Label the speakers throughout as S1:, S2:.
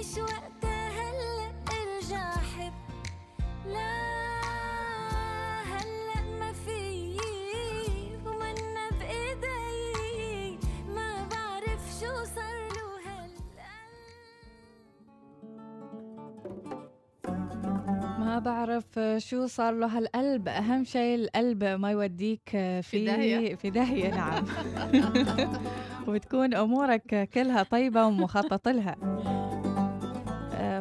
S1: مش وقتها هلا ارجع حب. لا هلا ما في ومنا بإيدي. ما بعرف شو صار له
S2: ما بعرف شو صار له هالقلب. أهم شيء القلب ما يوديك في
S3: في داهية.
S2: في داهية نعم. وبتكون أمورك كلها طيبة ومخطط لها. آه،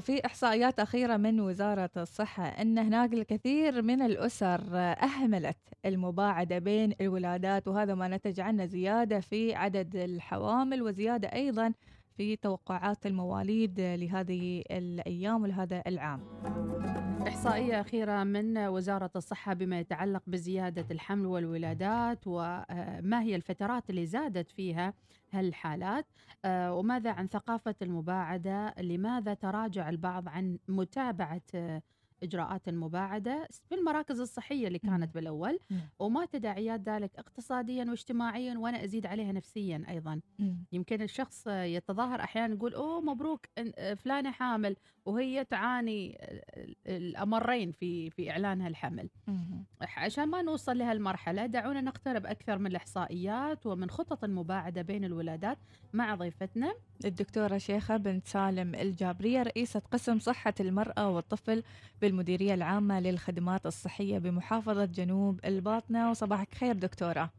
S2: في إحصائيات أخيرة من وزارة الصحة إن هناك الكثير من الأسر آه، أهملت المباعدة بين الولادات وهذا ما نتج عنه زيادة في عدد الحوامل وزيادة أيضا في توقعات المواليد لهذه الأيام ولهذا العام.
S3: إحصائية أخيرة من وزارة الصحة بما يتعلق بزيادة الحمل والولادات وما هي الفترات اللي زادت فيها هالحالات؟ آه، وماذا عن ثقافة المباعدة؟ لماذا تراجع البعض عن متابعة آه، إجراءات المباعدة في المراكز الصحية اللي. كانت بالأول. وما تداعيات ذلك اقتصاديا واجتماعيا وأنا أزيد عليها نفسيا أيضا يمكن الشخص يتظاهر أحيانا يقول أوه مبروك إن- فلانة حامل وهي تعاني ال- الأمرين في في إعلانها الحمل. عشان ما نوصل لهالمرحلة دعونا نقترب أكثر من الإحصائيات ومن خطط المباعدة بين الولادات مع ضيفتنا
S2: الدكتورة شيخة بنت سالم الجابرية رئيسة قسم صحة المرأة والطفل بالمديرية العامة للخدمات الصحية بمحافظة جنوب الباطنة. وصباحك خير دكتورة.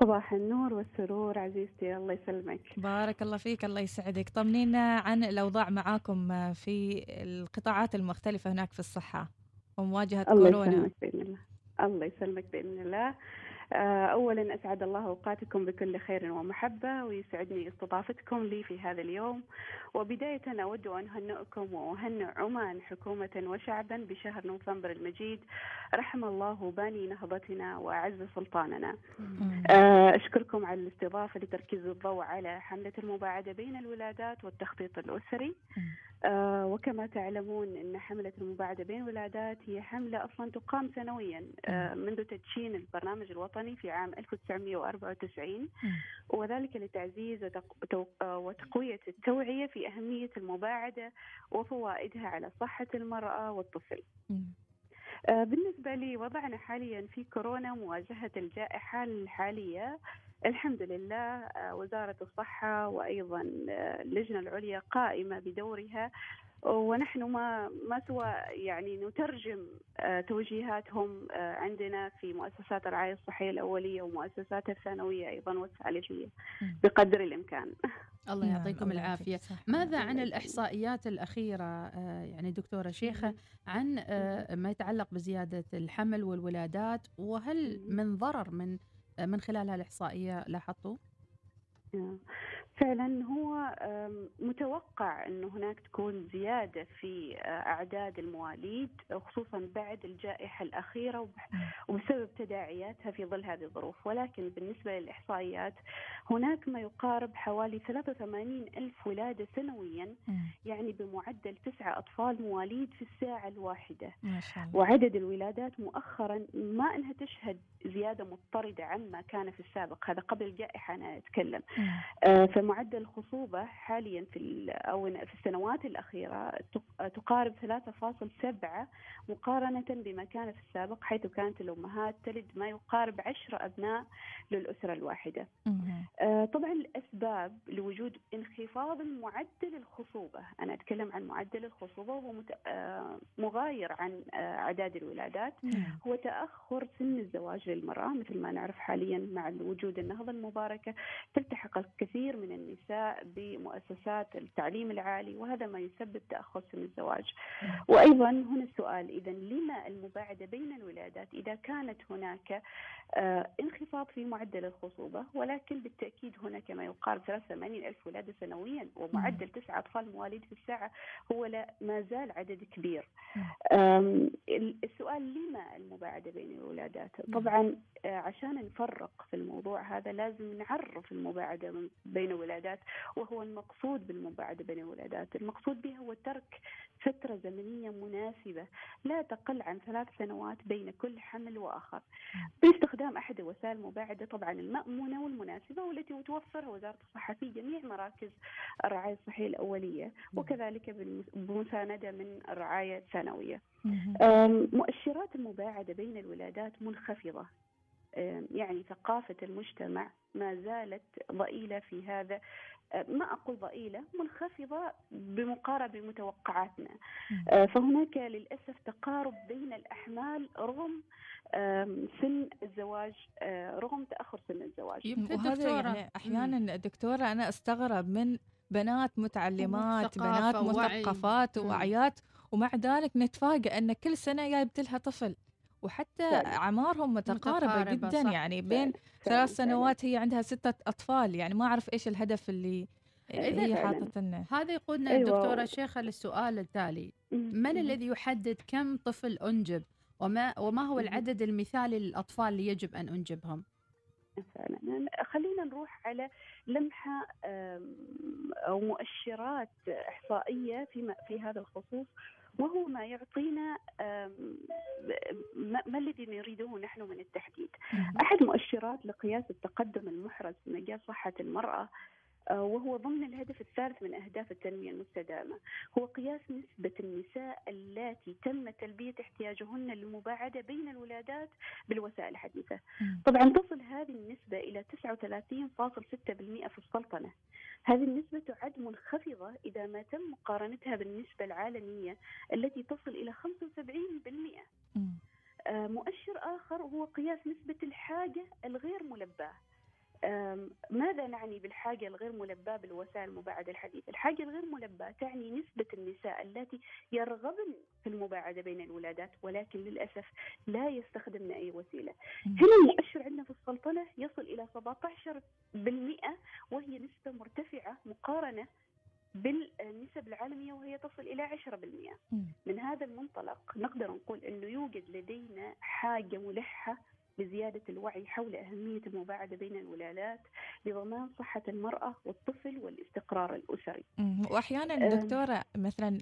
S4: صباح النور والسرور عزيزتي الله يسلمك.
S2: بارك الله فيك الله يسعدك. طمنينا عن الأوضاع معاكم في القطاعات المختلفة هناك في الصحة ومواجهة
S4: الله
S2: كورونا.
S4: يسلمك بإذن الله. الله يسلمك بإذن الله. أولا أسعد الله أوقاتكم بكل خير ومحبة ويسعدني استضافتكم لي في هذا اليوم. وبداية أود أن أهنئكم وأهنئ عمان حكومة وشعبا بشهر نوفمبر المجيد. رحم الله باني نهضتنا وأعز سلطاننا. آه، أشكركم على الاستضافة لتركيز الضوء على حملة المباعدة بين الولادات والتخطيط الأسري. آه، وكما تعلمون أن حملة المباعدة بين الولادات هي حملة أصلا تقام سنويا. آه، منذ تدشين البرنامج الوطني في عام 1994
S2: مم.
S4: وذلك لتعزيز وتقوية التوعية في أهمية المباعدة وفوائدها على صحة المرأة والطفل. آه، بالنسبة لي وضعنا حاليا في كورونا مواجهة الجائحة الحالية الحمد لله آه، وزارة الصحة وأيضا آه، اللجنة العليا قائمة بدورها ونحن ما ما سوى يعني نترجم آه، توجيهاتهم آه، عندنا في مؤسسات الرعاية الصحية الأولية ومؤسسات الثانوية أيضا والثالثية
S2: مم.
S4: بقدر الإمكان
S3: الله
S2: نعم،
S3: يعطيكم
S2: الله العافية.
S3: ماذا عن
S4: الله
S3: الإحصائيات الأخيرة آه، يعني دكتورة شيخة عن ما يتعلق بزيادة الحمل والولادات وهل. من ضرر من من خلال هالإحصائية لاحظتوا؟
S4: فعلا هو متوقع أنه هناك تكون زيادة في آه، أعداد المواليد خصوصا بعد الجائحة الأخيرة وب- وبسبب تداعياتها في ظل هذه الظروف. ولكن بالنسبة للإحصائيات هناك ما يقارب حوالي 83 ألف ولادة سنويا. يعني بمعدل تسعة أطفال مواليد في الساعة الواحدة.
S2: ما شاء الله.
S4: وعدد الولادات مؤخرا ما أنها تشهد زيادة مضطردة عما كان في السابق. هذا قبل الجائحة أنا أتكلم. فمعدل الخصوبة حاليا في أو في السنوات الأخيرة تق- تقارب 3.7 مقارنة بما كان في السابق حيث كانت الأمهات تلد ما يقارب 10 أبناء للأسرة الواحدة. آه، طبعا الأسباب لوجود انخفاض معدل الخصوبة أنا أتكلم عن معدل الخصوبة وهو آه، مغاير عن آه، أعداد الولادات
S2: نعم.
S4: هو تأخر سن الزواج للمرأة مثل ما نعرف حاليا مع وجود النهضة المباركة تلتحق الكثير من النساء بمؤسسات التعليم العالي وهذا ما يسبب تأخر سن الزواج. وأيضا هنا السؤال إذا لما المباعدة بين الولادات؟ إذا كانت هناك آه، انخفاض في معدل الخصوبة ولكن بالتأكيد هناك ما يقارب 83 ألف ولادة سنويا ومعدل تسعة أطفال مواليد في الساعة هو لا ما زال عدد كبير. السؤال لما المباعدة بين الولادات؟ طبعا آه، عشان نفرق في الموضوع هذا لازم نعرف المباعدة بين الولادات وهو المقصود المباعدة بين الولادات. المقصود بها هو ترك فترة زمنية مناسبة لا تقل عن ثلاث سنوات بين كل حمل وآخر. باستخدام أحد الوسائل المباعدة طبعا المأمونة والمناسبة والتي توفرها وزارة الصحة في جميع مراكز الرعاية الصحية الأولية وكذلك بمساندة من الرعاية الثانوية مؤشرات المباعدة بين الولادات منخفضة. يعني ثقافة المجتمع ما زالت ضئيلة في هذا ما أقول ضئيلة منخفضة بمقاربة بمتوقعاتنا
S2: مم.
S4: أه، فهناك للأسف تقارب بين الأحمال رغم سن الزواج أه، رغم تأخر سن الزواج
S3: يمكن
S2: وهذا
S3: دكتورة
S2: يعني أحيانا دكتورة أنا أستغرب من بنات متعلمات بنات. مثقفات
S3: مم.
S2: وواعيات ومع ذلك نتفاجئ أن كل سنة جايبت لها طفل وحتى
S4: فعلا.
S2: أعمارهم متقاربة,
S3: متقاربة،
S2: جدا
S3: صح.
S2: يعني بين
S4: فعلا-
S2: ثلاث
S4: فعلا-
S2: سنوات هي عندها ستة أطفال يعني ما أعرف إيش الهدف اللي
S3: إذا
S2: هي. حاطط لنا
S3: هذا يقودنا
S4: أيوة.
S3: دكتورة شيخة للسؤال التالي من
S4: مم.
S3: الذي يحدد كم طفل أنجب وما, وما هو. العدد المثالي للأطفال اللي يجب أن أنجبهم
S4: فعلا خلينا نروح على لمحة أم، أو مؤشرات إحصائية في في هذا الخصوص وهو ما يعطينا ما الذي نريده نحن من التحديد
S2: مهم.
S4: أحد مؤشرات لقياس التقدم المحرز في مجال صحة المرأة آه، وهو ضمن الهدف الثالث من أهداف التنمية المستدامة. هو قياس نسبة النساء اللاتي تم تلبية احتياجهن للمباعدة بين الولادات بالوسائل الحديثة. طبعا تصل هذه النسبة إلى 39.6% في السلطنة. هذه النسبة تعد منخفضة إذا ما تم مقارنتها بالنسبة العالمية التي تصل إلى 75%
S2: مم.
S4: آه، مؤشر آخر هو قياس نسبة الحاجة الغير ملباة. ماذا نعني بالحاجة الغير ملباة بالوسائل المباعدة الحديثة؟ الحاجة الغير ملباة تعني نسبة النساء اللاتي يرغبن في المباعدة بين الولادات ولكن للأسف لا يستخدمن أي وسيلة. هنا المؤشر عندنا في السلطنة يصل إلى 17% وهي نسبة مرتفعة مقارنة بالنسب العالمية وهي تصل إلى 10%
S2: مم.
S4: من هذا المنطلق نقدر نقول أنه يوجد لدينا حاجة ملحة لزيادة الوعي حول أهمية المباعدة بين الولادات لضمان صحة المرأة والطفل والاستقرار الأسري أم.
S2: دكتورة مثلا.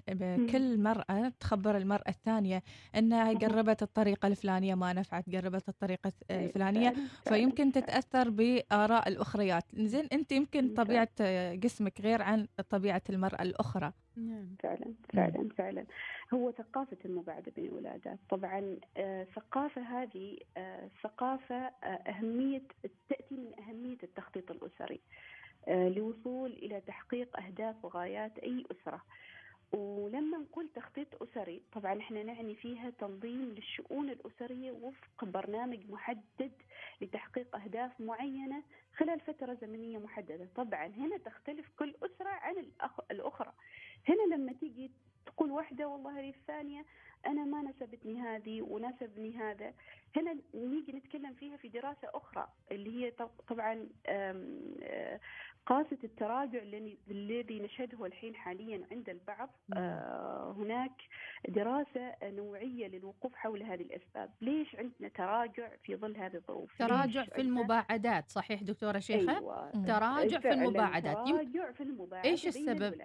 S2: كل مرأة تخبر المرأة الثانية إنها
S4: مهم.
S2: قربت الطريقة الفلانية ما نفعت قربت الطريقة الفلانية
S4: فعلاً- فعلاً-
S2: فيمكن
S4: فعلاً.
S2: تتأثر بآراء الأخريات زين أنت يمكن
S4: مم.
S2: طبيعة جسمك غير عن طبيعة المرأة الأخرى
S3: نعم
S4: فعلا فعلا فعلا هو ثقافة المباعدة بين الولادات طبعا آه، ثقافة هذه آه، ثقافة آه، أهمية تأتي من أهمية التخطيط الأسري آه، لوصول إلى تحقيق أهداف وغايات أي أسرة. ولما نقول تخطيط أسري طبعا إحنا نعني فيها تنظيم للشؤون الأسرية وفق برنامج محدد لتحقيق أهداف معينة خلال فترة زمنية محددة. طبعا هنا تختلف كل أسرة عن الأخ... الأخرى. هنا لما تيجي تقول واحدة والله للثانية أنا ما نسبتني هذه وناسبني هذا. هنا نيجي نتكلم فيها في دراسة أخرى اللي هي طب- طبعا قاسة التراجع الذي- نشهده الحين حاليا عند البعض. آه، هناك دراسة نوعية للوقوف حول هذه الأسباب. ليش عندنا تراجع في ظل هذه الظروف؟
S3: تراجع في المباعدات صحيح دكتورة شيخة؟
S4: أيوة.
S3: تراجع في المباعدات.
S4: تراجع في المباعدة
S3: إيش السبب؟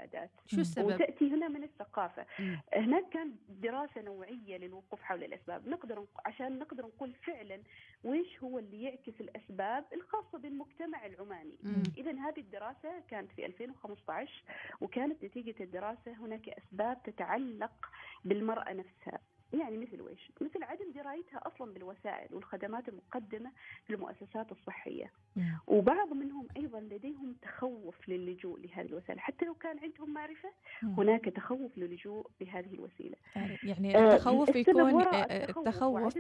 S3: شو السبب؟
S4: وتأتي هنا من الثقافة. هناك كان دراسة نوعية للوقوف حول الأسباب. نقدر نق- عشان نقدر نقول فعلا ويش هو اللي يعكس الأسباب الخاصة بالمجتمع العماني. إذا هذه الدراسة كانت في 2015 وكانت نتيجة الدراسة هناك أسباب تتعلق بالمرأة نفسها يعني مثل ويش؟ مثل عدم درايتها أصلا بالوسائل والخدمات المقدمة في المؤسسات الصحية،
S2: مم.
S4: وبعض منهم أيضا لديهم تخوف للجوء لهذه الوسائل، حتى لو كان عندهم معرفة
S2: مم.
S4: هناك تخوف للجوء بهذه الوسيلة.
S2: يعني
S4: آه،
S2: التخوف يكون آه،
S4: التخوف
S2: التخوف.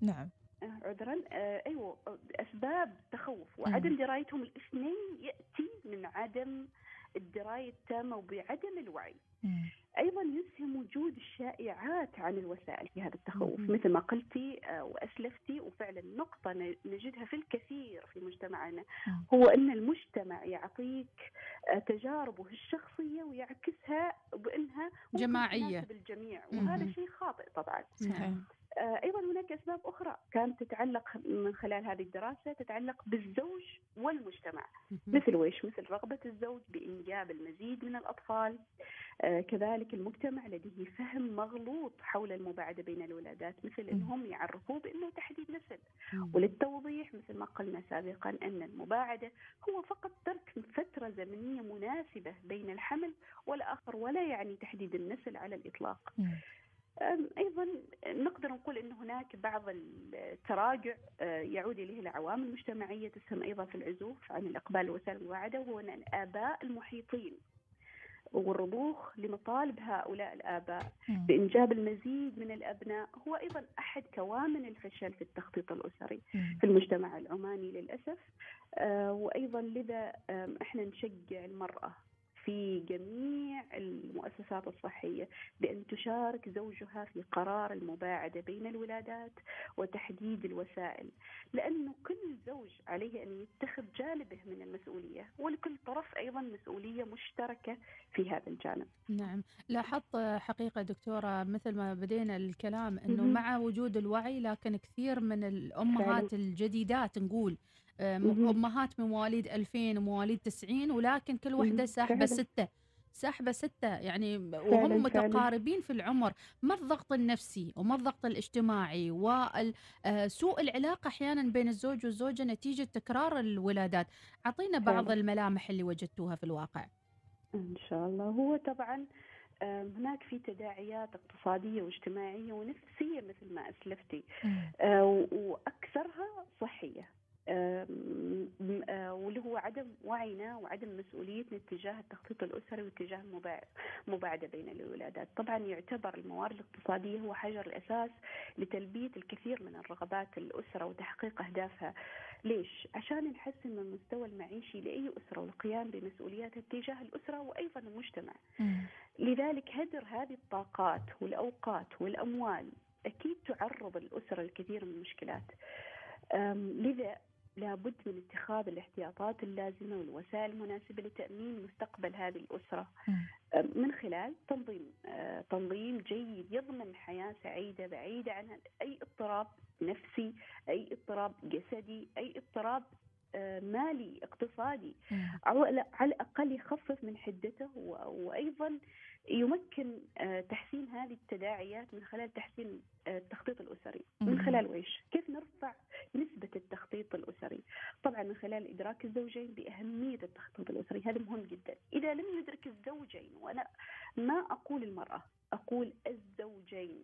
S2: نعم
S4: عذرا آه، أيوه أسباب تخوف وعدم درايتهم الاثنين يأتي من عدم الدراية التامة وبعدم الوعي.
S2: مم.
S4: أيضا يسهم وجود الشائعات عن الوسائل في هذا التخوف
S3: مهم.
S4: مثل ما قلتي آه، وأسلفتي وفعلا نقطة نجدها في الكثير في مجتمعنا
S2: مم.
S4: هو أن المجتمع يعطيك آه، تجاربه الشخصية ويعكسها بأنها ممكن
S3: جماعية.
S4: تناسب الجميع
S3: مهم.
S4: وهذا شيء خاطئ طبعا
S2: صحيح
S4: أيضا هناك أسباب أخرى كانت تتعلق من خلال هذه الدراسة تتعلق بالزوج والمجتمع. مثل ويش مثل رغبة الزوج بإنجاب المزيد من الأطفال. آه، كذلك المجتمع لديه فهم مغلوط حول المباعدة بين الولادات مثل إنهم يعرفوه بأنه تحديد نسل. وللتوضيح مثل ما قلنا سابقا أن المباعدة هو فقط ترك فترة زمنية مناسبة بين الحمل والآخر ولا يعني تحديد النسل على الإطلاق. أيضا نقدر نقول إن هناك بعض التراجع آه، يعود إليه العوامل المجتمعية تسهم أيضا في العزوف عن الإقبال لوسائل المواعده وهو ان الآباء المحيطين والرضوخ لمطالب هؤلاء
S2: الآباء.
S4: بإنجاب المزيد من الأبناء هو أيضا أحد كوامن الفشل في التخطيط
S2: الأسري.
S4: في المجتمع العماني للأسف آه، وأيضا لذا إحنا نشجع المرأة في جميع المؤسسات الصحية بأن تشارك زوجها في قرار المباعدة بين الولادات وتحديد الوسائل لأنه كل زوج عليه أن يتخذ جانبه من المسؤولية ولكل طرف أيضا مسؤولية مشتركة في هذا الجانب.
S3: نعم لاحظت حقيقة دكتورة مثل ما بدينا الكلام أنه. مع وجود الوعي لكن كثير من الأمهات الجديدات نقول آه،. أمهات من مواليد 2000 ومواليد 90 ولكن كل. ساحبة
S4: فعلاً.
S3: ستة ساحبة ستة يعني وهم. متقاربين في العمر ما الضغط النفسي وما الضغط الاجتماعي وسوء العلاقة أحيانا بين الزوج والزوجة نتيجة تكرار الولادات أعطينا بعض. الملامح اللي وجدتوها في الواقع
S4: إن شاء الله هو طبعا هناك في تداعيات اقتصادية واجتماعية ونفسية مثل ما أسلفتي
S2: مم.
S4: آه، آه، واللي هو عدم وعينا وعدم مسؤوليتنا تجاه التخطيط الأسري واتجاه المباع- المباعده بين الولادات، طبعا يعتبر الموارد الاقتصادية هو حجر الأساس لتلبية الكثير من الرغبات الأسرة وتحقيق أهدافها. ليش؟ عشان نحسن من المستوى المعيشي لأي أسرة والقيام بمسؤولياتها تجاه الأسرة وأيضا المجتمع. لذلك هدر هذه الطاقات والأوقات والأموال أكيد تعرض الأسرة لكثير من المشكلات لذا لابد من اتخاذ الاحتياطات اللازمة والوسائل المناسبة لتأمين مستقبل هذه الأسرة. من خلال تنظيم آه، تنظيم جيد يضمن حياة سعيدة بعيدة عن أي اضطراب نفسي أي اضطراب جسدي أي اضطراب آه، مالي اقتصادي. على الأقل يخفف من حدته وأيضا يمكن آه، تحسين هذه التداعيات من خلال تحسين آه، التخطيط الأسري من. خلال ويش؟ كيف نرفع نسبة التخطيط الأسري طبعا من خلال إدراك الزوجين بأهمية التخطيط الأسري هذا مهم جدا إذا لم يدرك الزوجين وأنا ما أقول المرأة أقول الزوجين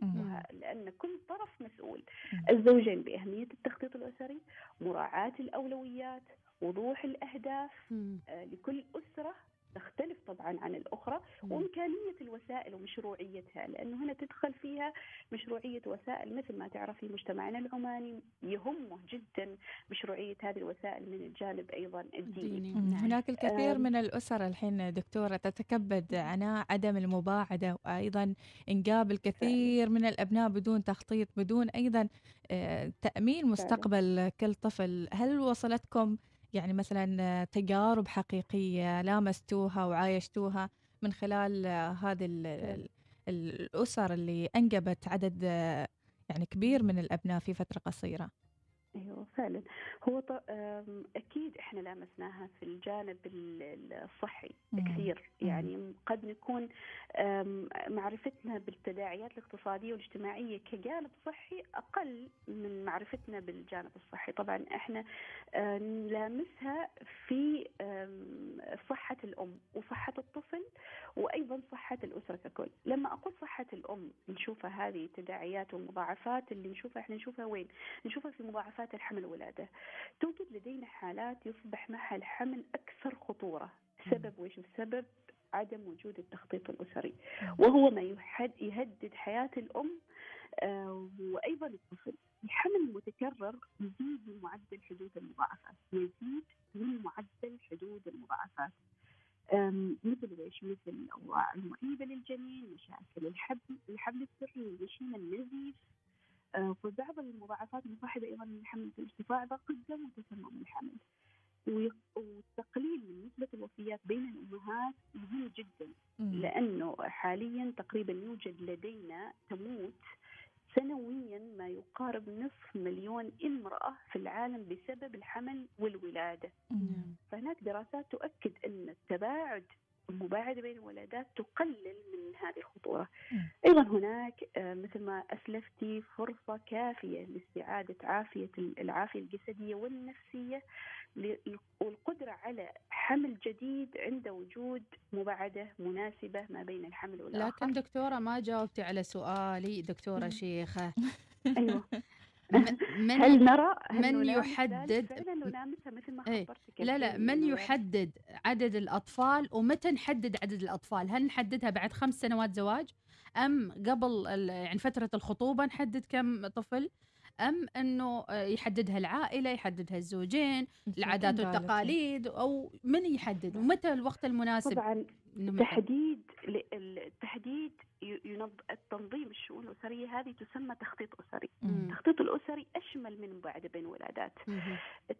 S4: لأن كل طرف مسؤول. الزوجين بأهمية التخطيط الأسري مراعاة الأولويات وضوح الأهداف
S3: مم.
S4: آه، لكل أسرة تختلف طبعا عن الأخرى
S3: مم.
S4: وإمكانية الوسائل ومشروعيتها لأنه هنا تدخل فيها مشروعية وسائل مثل ما تعرفي مجتمعنا العماني يهمه جدا مشروعية هذه الوسائل من الجانب أيضا الديني
S3: ديني. نعم.
S2: هناك الكثير
S4: آم.
S2: من الأسر الحين دكتورة تتكبد عناء عدم المباعدة وأيضا إنجاب الكثير من الأبناء بدون تخطيط بدون أيضا آه، تأمين مستقبل كل طفل هل وصلتكم يعني مثلا تجارب حقيقية لامستوها وعايشتوها من خلال هذه ال- الأسر اللي أنجبت عدد يعني كبير من الأبناء في فترة قصيرة.
S4: أيوه فعلا. هو ط... أكيد إحنا لامسناها في الجانب ال- ال- الصحي. كثير. يعني قد نكون معرفتنا بالتداعيات الاقتصادية والاجتماعية كجانب صحي أقل من معرفتنا بالجانب الصحي. طبعا إحنا نلامسها في صحة الأم وصحة الطفل وأيضا صحة الأسرة ككل. لما أقول صحة الأم نشوفها هذه التداعيات والمضاعفات اللي نشوفها إحنا نشوفها وين؟ نشوفها في مضاعفات الحمل والولادة توجد لدينا حالات يصبح معها الحمل أكثر خطورة. سبب وإيش السبب عدم وجود التخطيط الأسري. وهو ما يهدد حياة الأم آه، وأيضا الطفل. الحمل المتكرر يزيد من معدل حدوث المضاعفات. يزيد من معدل حدوث المضاعفات. مثل إيش؟ مثل الأوضاع المعيبه للجنين، مشاكل الحبل، الحبل السري، الغشيم، النزيف، وبعض المضاعفات المصاحبه أيضا للحمل ارتفاع ضغط الدم وتسمم الحمل. والتقليل من نسبة الوفيات بين الأمهات مهم جدا
S2: مم.
S4: لأنه حاليا تقريبا يوجد لدينا تموت سنويا ما يقارب نصف مليون امرأة في العالم بسبب الحمل والولادة. فهناك دراسات تؤكد أن التباعد المباعدة بين الولادات تقلل من هذه الخطورة. أيضا هناك آه، مثل ما أسلفتي فرصة كافية لاستعادة عافية العافية الجسدية والنفسية والقدرة على حمل جديد عند وجود مباعدة مناسبة ما بين الحمل والآخر
S3: لكن دكتورة ما جاوبتي على سؤالي دكتورة. شيخة
S4: أيوة
S3: من
S4: هل نرى هل
S3: من يحدد-
S4: ذلك؟ فعلا نلامسها مثل ما
S3: إيه.
S4: خبرتك
S3: لا لا من يحدد عدد الأطفال ومتى نحدد عدد الأطفال هل نحددها بعد خمس سنوات زواج أم قبل يعني فترة الخطوبة نحدد كم طفل أنه آه، يحددها العائلة يحددها الزوجين العادات. والتقاليد أو من يحدد ومتى الوقت المناسب
S4: طبعا تحديد التحديد التنظيم الشؤون الأسرية هذه تسمى تخطيط أسري. التخطيط الأسري أشمل من المباعدة بين ولادات.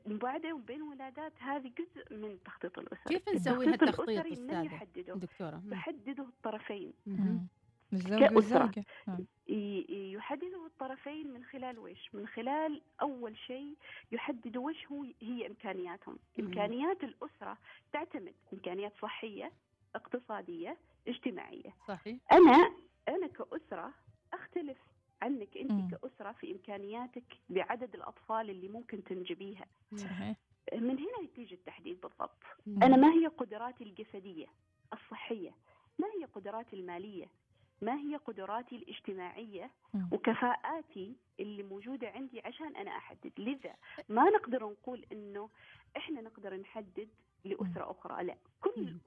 S4: المباعدة بين ولادات هذه جزء من التخطيط الأسري
S3: كيف نسوي
S4: التخطيط
S3: هالتخطيط
S4: الأسري من يحدده
S3: دكتورة.
S4: يحدده الطرفين كأسرة.
S2: نعم.
S4: يحدده الطرفين من خلال وش؟ من خلال أول شيء يحددوا وش هو هي إمكانياتهم. إمكانيات الأسرة تعتمد إمكانيات صحية اقتصادية اجتماعية.
S3: صحيح.
S4: أنا أنا كأسرة أختلف عنك أنت
S2: مم.
S4: كأسرة في إمكانياتك بعدد الأطفال اللي ممكن تنجبيها.
S2: صحيح.
S4: من هنا يتيجي التحديد بالضبط.
S3: مم.
S4: أنا ما هي قدراتي الجسدية الصحية؟ ما هي قدراتي المالية؟ ما هي قدراتي الاجتماعية؟
S2: مم.
S4: وكفاءاتي اللي موجودة عندي عشان أنا أحدد. لذا ما نقدر نقول إنه إحنا نقدر نحدد لأسرة أخرى لا. كل
S3: مم.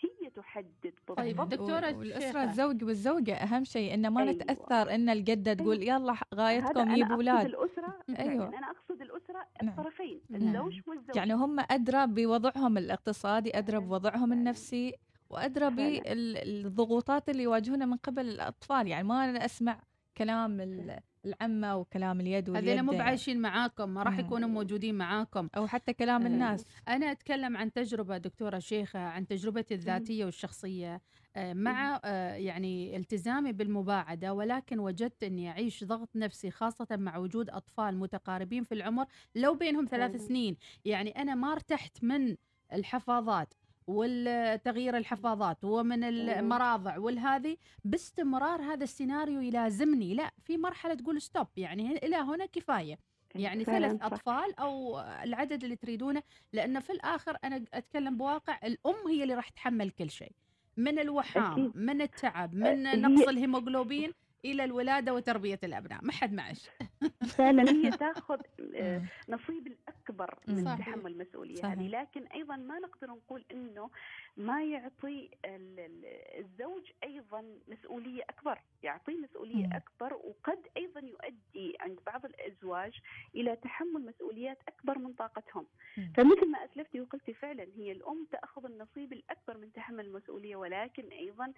S4: هي تحدد
S3: طيب،
S4: بالضبط
S3: دكتورة
S2: والأسرة
S3: شيخة.
S2: الزوج والزوجة أهم شيء إنه ما
S4: أيوة.
S2: نتأثر إن الجدة تقول يلا غايتكم
S4: أنا
S2: يجيبوا
S4: أقصد
S2: أولاد
S4: الأسرة
S2: أيوة.
S4: فعلاً، أنا أقصد الأسرة
S2: نعم.
S4: الطرفين
S3: نعم.
S4: الزوج والزوجة
S2: يعني هم أدرى بوضعهم الاقتصادي أدرى. بوضعهم. النفسي وأدرى. بالضغوطات اللي يواجهونها من قبل الأطفال يعني ما أنا أسمع كلام ال- العمة وكلام اليد واليد.
S3: هذول مو بعايشين معاكم ما راح. يكونوا موجودين معاكم.
S2: أو حتى كلام
S3: آه،
S2: الناس.
S3: أنا أتكلم عن تجربة دكتورة شيخة عن تجربتي الذاتية والشخصية. آه، مع آه، يعني التزامي بالمباعدة ولكن وجدت أني أعيش ضغط نفسي خاصة مع وجود أطفال متقاربين في العمر لو بينهم ثلاث. سنين. يعني أنا ما ارتحت من الحفاظات. والتغيير الحفاظات ومن المراضع والهذه باستمرار هذا السيناريو يلازمني لا في مرحلة تقول ستوب يعني إلى هنا كفاية. يعني
S4: فعلاً
S3: ثلاث
S4: صح.
S3: أطفال أو العدد اللي تريدونه لأن في الآخر أنا أتكلم بواقع الأم هي اللي راح تحمل كل شيء. من الوحام. من التعب من
S4: هي-
S3: نقص الهيموغلوبين إلى الولادة وتربية الأبناء ما حد معش
S4: فعلا هي تاخذ آه،
S2: مم.
S4: نصيب
S2: الأكبر.
S4: من
S3: صحيح.
S4: تحمل المسؤوليه
S2: صحيح.
S4: هذه لكن أيضا ما نقدر نقول إنه ما يعطي ال- ال- الزوج أيضا مسؤولية أكبر يعطيه مسؤولية
S2: مم.
S4: أكبر وقد أيضا يؤدي عند بعض الأزواج إلى تحمل مسؤوليات أكبر من طاقتهم
S2: مم.
S4: فمثل ما أسلفتي وقلتي فعلا هي الأم تأخذ النصيب الأكبر من تحمل المسؤولية ولكن أيضا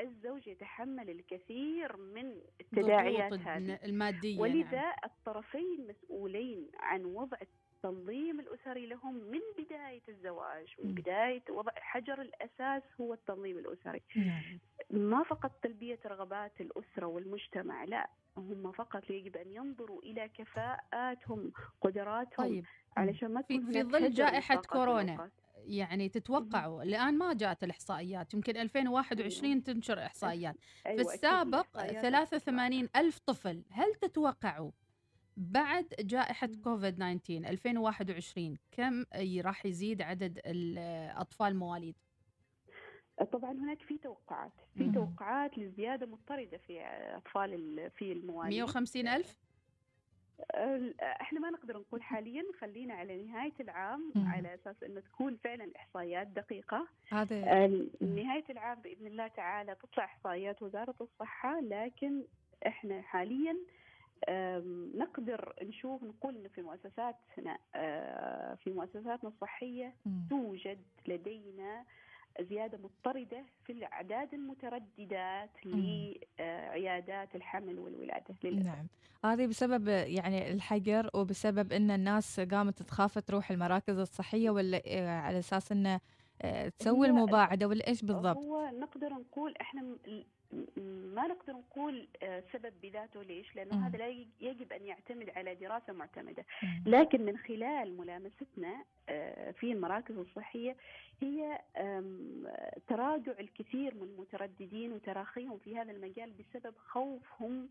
S4: الزوج يتحمل الكثير من التداعيات هذه
S3: المادية نعم.
S4: ولذا الطرفين مسؤولين عن وضع التنظيم الأسري لهم من بداية الزواج من. بداية وضع حجر الأساس هو التنظيم الأسري
S2: نعم.
S4: ما فقط تلبية رغبات الأسرة والمجتمع لا هم فقط يجب أن ينظروا إلى كفاءاتهم قدراتهم
S3: طيب
S4: علشان ما
S3: في-
S4: تكون
S3: في ظل جائحة كورونا. يعني تتوقعوا الآن ما جاءت الإحصائيات يمكن 2021 تنشر إحصائيات. في
S4: أيوة، أكيد
S3: السابق.
S4: الإحصائيات
S3: 83 ألف طفل. هل تتوقعوا بعد جائحة. كوفيد 19 2021 كم راح يزيد عدد الأطفال مواليد؟
S4: طبعا هناك في توقعات في. توقعات لزيادة مضطردة في أطفال ال- في المواليد.
S3: 150 ألف؟
S4: إحنا ما نقدر نقول حاليا خلينا على نهاية العام
S2: مم.
S4: على أساس إنه تكون فعلا إحصائيات دقيقة
S2: هذا
S4: نهاية العام بإذن الله تعالى تطلع إحصائيات وزارة الصحة لكن إحنا حاليا نقدر نشوف نقول إنه في مؤسساتنا أه، في مؤسساتنا الصحية
S2: مم.
S4: توجد لدينا زيادة مضطردة في الأعداد المترددات. لعيادات الحمل والولادة للأسف
S2: نعم هذه بسبب يعني الحجر وبسبب إن الناس قامت تخاف تروح المراكز الصحية ولا آه، على أساس إنه آه، تسوي المباعدة ولا إيش بالضبط؟
S4: هو نقدر نقول م- ما نقدر نقول آه، سبب بذاته ليش؟ لأنه
S2: مم.
S4: هذا لا يج- يجب أن يعتمد على دراسة
S2: معتمدة،.
S4: لكن من خلال ملامستنا آه، في المراكز الصحيه هي تراجع الكثير من المترددين وتراخيهم في هذا المجال بسبب خوفهم.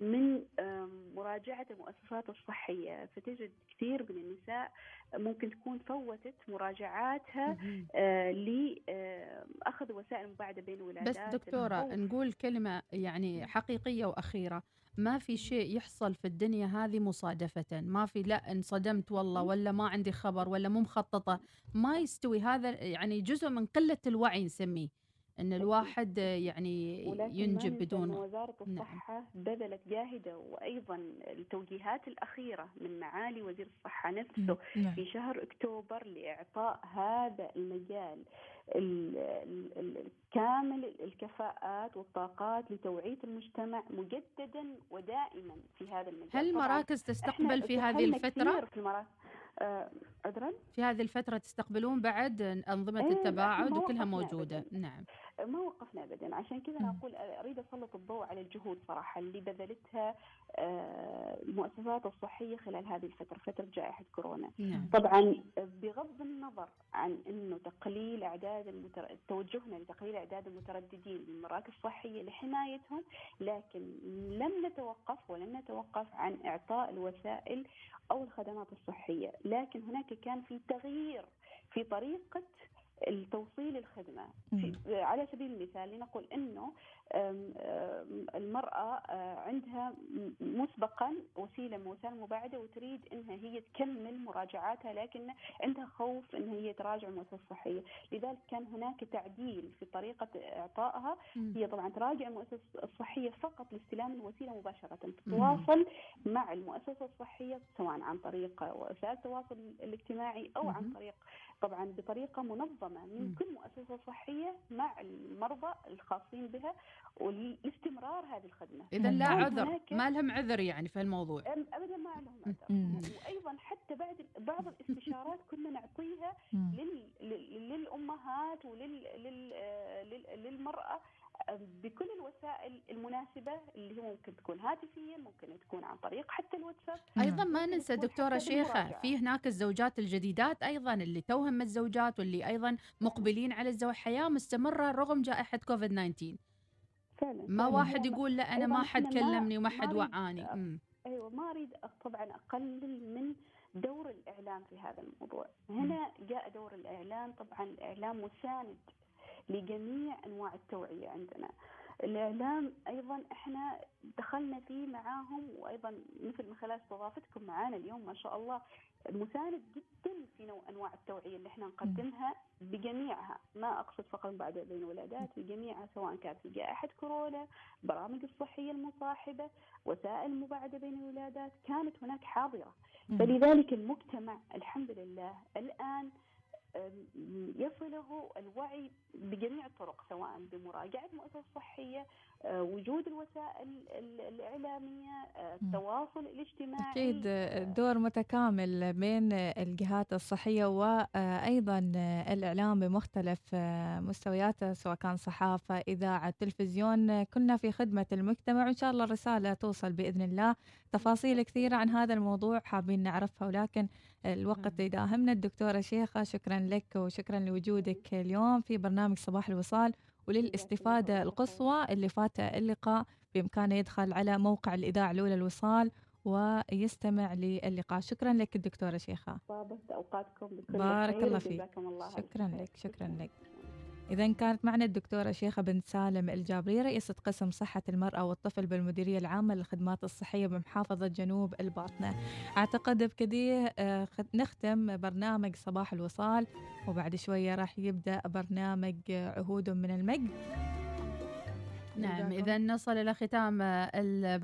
S4: من آم، مراجعة المؤسسات الصحية فتجد كثير من النساء ممكن تكون فوتت مراجعاتها. آه، لأخذ وسائل مساعدة بين ولادات
S3: بس دكتورة
S4: الخوف.
S3: نقول كلمة يعني حقيقية وأخيرة. ما في شيء يحصل في الدنيا هذه مصادفة. ما في لا انصدمت والله ولا ما عندي خبر ولا مو مخططة. ما يستوي. هذا يعني جزء من قلة الوعي نسميه. إن الواحد يعني ينجب بدون
S4: أن وزارة
S3: نعم.
S4: الصحة بذلت جاهدة وأيضا التوجيهات الأخيرة من معالي وزير الصحة نفسه
S2: نعم.
S4: في شهر أكتوبر لإعطاء هذا المجال ال- ال- ال- كامل الكفاءات والطاقات لتوعية المجتمع مجددا ودائما في هذا المجال
S3: هل المراكز تستقبل في هذه
S4: كثير في المراكز آه، عذرا
S3: في هذه الفترة تستقبلون بعد أنظمة
S4: إيه،
S3: التباعد وكلها
S4: أبداً.
S3: نعم
S4: ما وقفنا ابدا. عشان كذا. أنا أقول أريد أسلط الضوء على الجهود صراحة اللي بذلتها المؤسسات الصحية خلال هذه الفترة فترة جائحة كورونا.
S3: نعم.
S4: طبعا بغض النظر عن إنه تقليل أعداد المتر... توجهنا لتقليل أعداد المترددين من المراكز الصحيه لحمايتهم لكن لم نتوقف ولن نتوقف عن إعطاء الوسائل أو الخدمات الصحية، لكن هناك كان في تغيير في طريقة التوصيل الخدمة. على سبيل المثال لنقول إنه المرأة آه، عندها مسبقا وسيلة من وسائل المباعدة وتريد إنها هي تكمل مراجعاتها لكن عندها خوف إن هي تراجع المؤسسه الصحيه، لذلك كان هناك تعديل في طريقة إعطائها،
S3: مم.
S4: هي طبعا تراجع المؤسسه الصحيه فقط لاستلام الوسيلة مباشرة، تتواصل مع المؤسسة الصحية سواء عن طريق وسائل التواصل الاجتماعي أو عن. طريق طبعا بطريقة منظمة من. كل مؤسسة صحية مع المرضى الخاصين بها ولاستمرار هذه الخدمة.
S3: إذا لا عذر ما لهم عذر يعني في الموضوع
S4: أم- ابدا ما
S2: مم.
S4: عذر وأيضا حتى بعد بعض الاستشارات كنا نعطيها
S2: مم.
S4: لل... لل... للأمهات ولل لل... لل... للمرأة آه، بكل الوسائل المناسبة اللي هي ممكن تكون هاتفيا ممكن تكون عن طريق حتى الواتساب
S3: أيضا ما ننسى دكتورة
S4: شيخة.
S3: في هناك الزوجات الجديدات أيضا اللي توهم الزوجات واللي أيضا مقبلين على الزواج حياة مستمرة رغم جائحة كوفيد 19
S4: فعلا
S3: ما. واحد يقول لا
S4: أنا
S3: ما حد كلمني وما
S4: ما
S3: حد وعاني.
S4: أيوه ما اريد طبعا أقلل من دور الإعلام في هذا الموضوع. هنا جاء دور الإعلام. طبعا الإعلام مساند لجميع أنواع التوعية عندنا. الإعلام أيضا إحنا دخلنا فيه معاهم وأيضا مثل من خلال استضافتكم معانا اليوم ما شاء الله مساند جدا في نوع أنواع التوعية اللي إحنا نقدمها بجميعها ما أقصد فقط بعد بين الولادات بجميعها سواء كانت في جائحة كورونا برامج الصحية المصاحبة وسائل المباعده بين الولادات كانت هناك حاضرة
S2: مم.
S4: فلذلك المجتمع الحمد لله الآن يصله الوعي بجميع الطرق سواء بمراجعة المؤسسة الصحية آه، وجود الوسائل ال- الإعلامية آه،. التواصل الاجتماعي.
S2: أكيد
S4: آه،
S2: دور متكامل بين الجهات الصحية وأيضا الإعلام بمختلف مستوياته سواء كان صحافة إذاعة تلفزيون. كنا في خدمة المجتمع وإن شاء الله الرسالة توصل بإذن الله. تفاصيل كثيرة عن هذا الموضوع حابين نعرفها ولكن الوقت
S3: نعم.
S2: يداهمنا الدكتورة شيخة شكرا لك وشكرا لوجودك اليوم في برنامج صباح الوصال. وللاستفادة القصوى اللي فات اللقاء بإمكانه يدخل على موقع الإذاعة الأولى الوصال ويستمع للقاء شكرا لك الدكتورة شيخة
S4: طابت أوقاتكم بكل
S2: بارك الله فيك.
S4: الله
S2: شكراً. لك، شكراً لك. إذا كانت معنا الدكتورة شيخة بنت سالم الجابري رئيسة قسم صحة المرأة والطفل بالمديرية العامة للخدمات الصحية بمحافظة جنوب الباطنة. أعتقد بكذي آه، نختم برنامج صباح الوصال وبعد شوية راح يبدأ برنامج آه، عهود من المجد.
S3: نعم اذا نصل إلى ختام البرنامج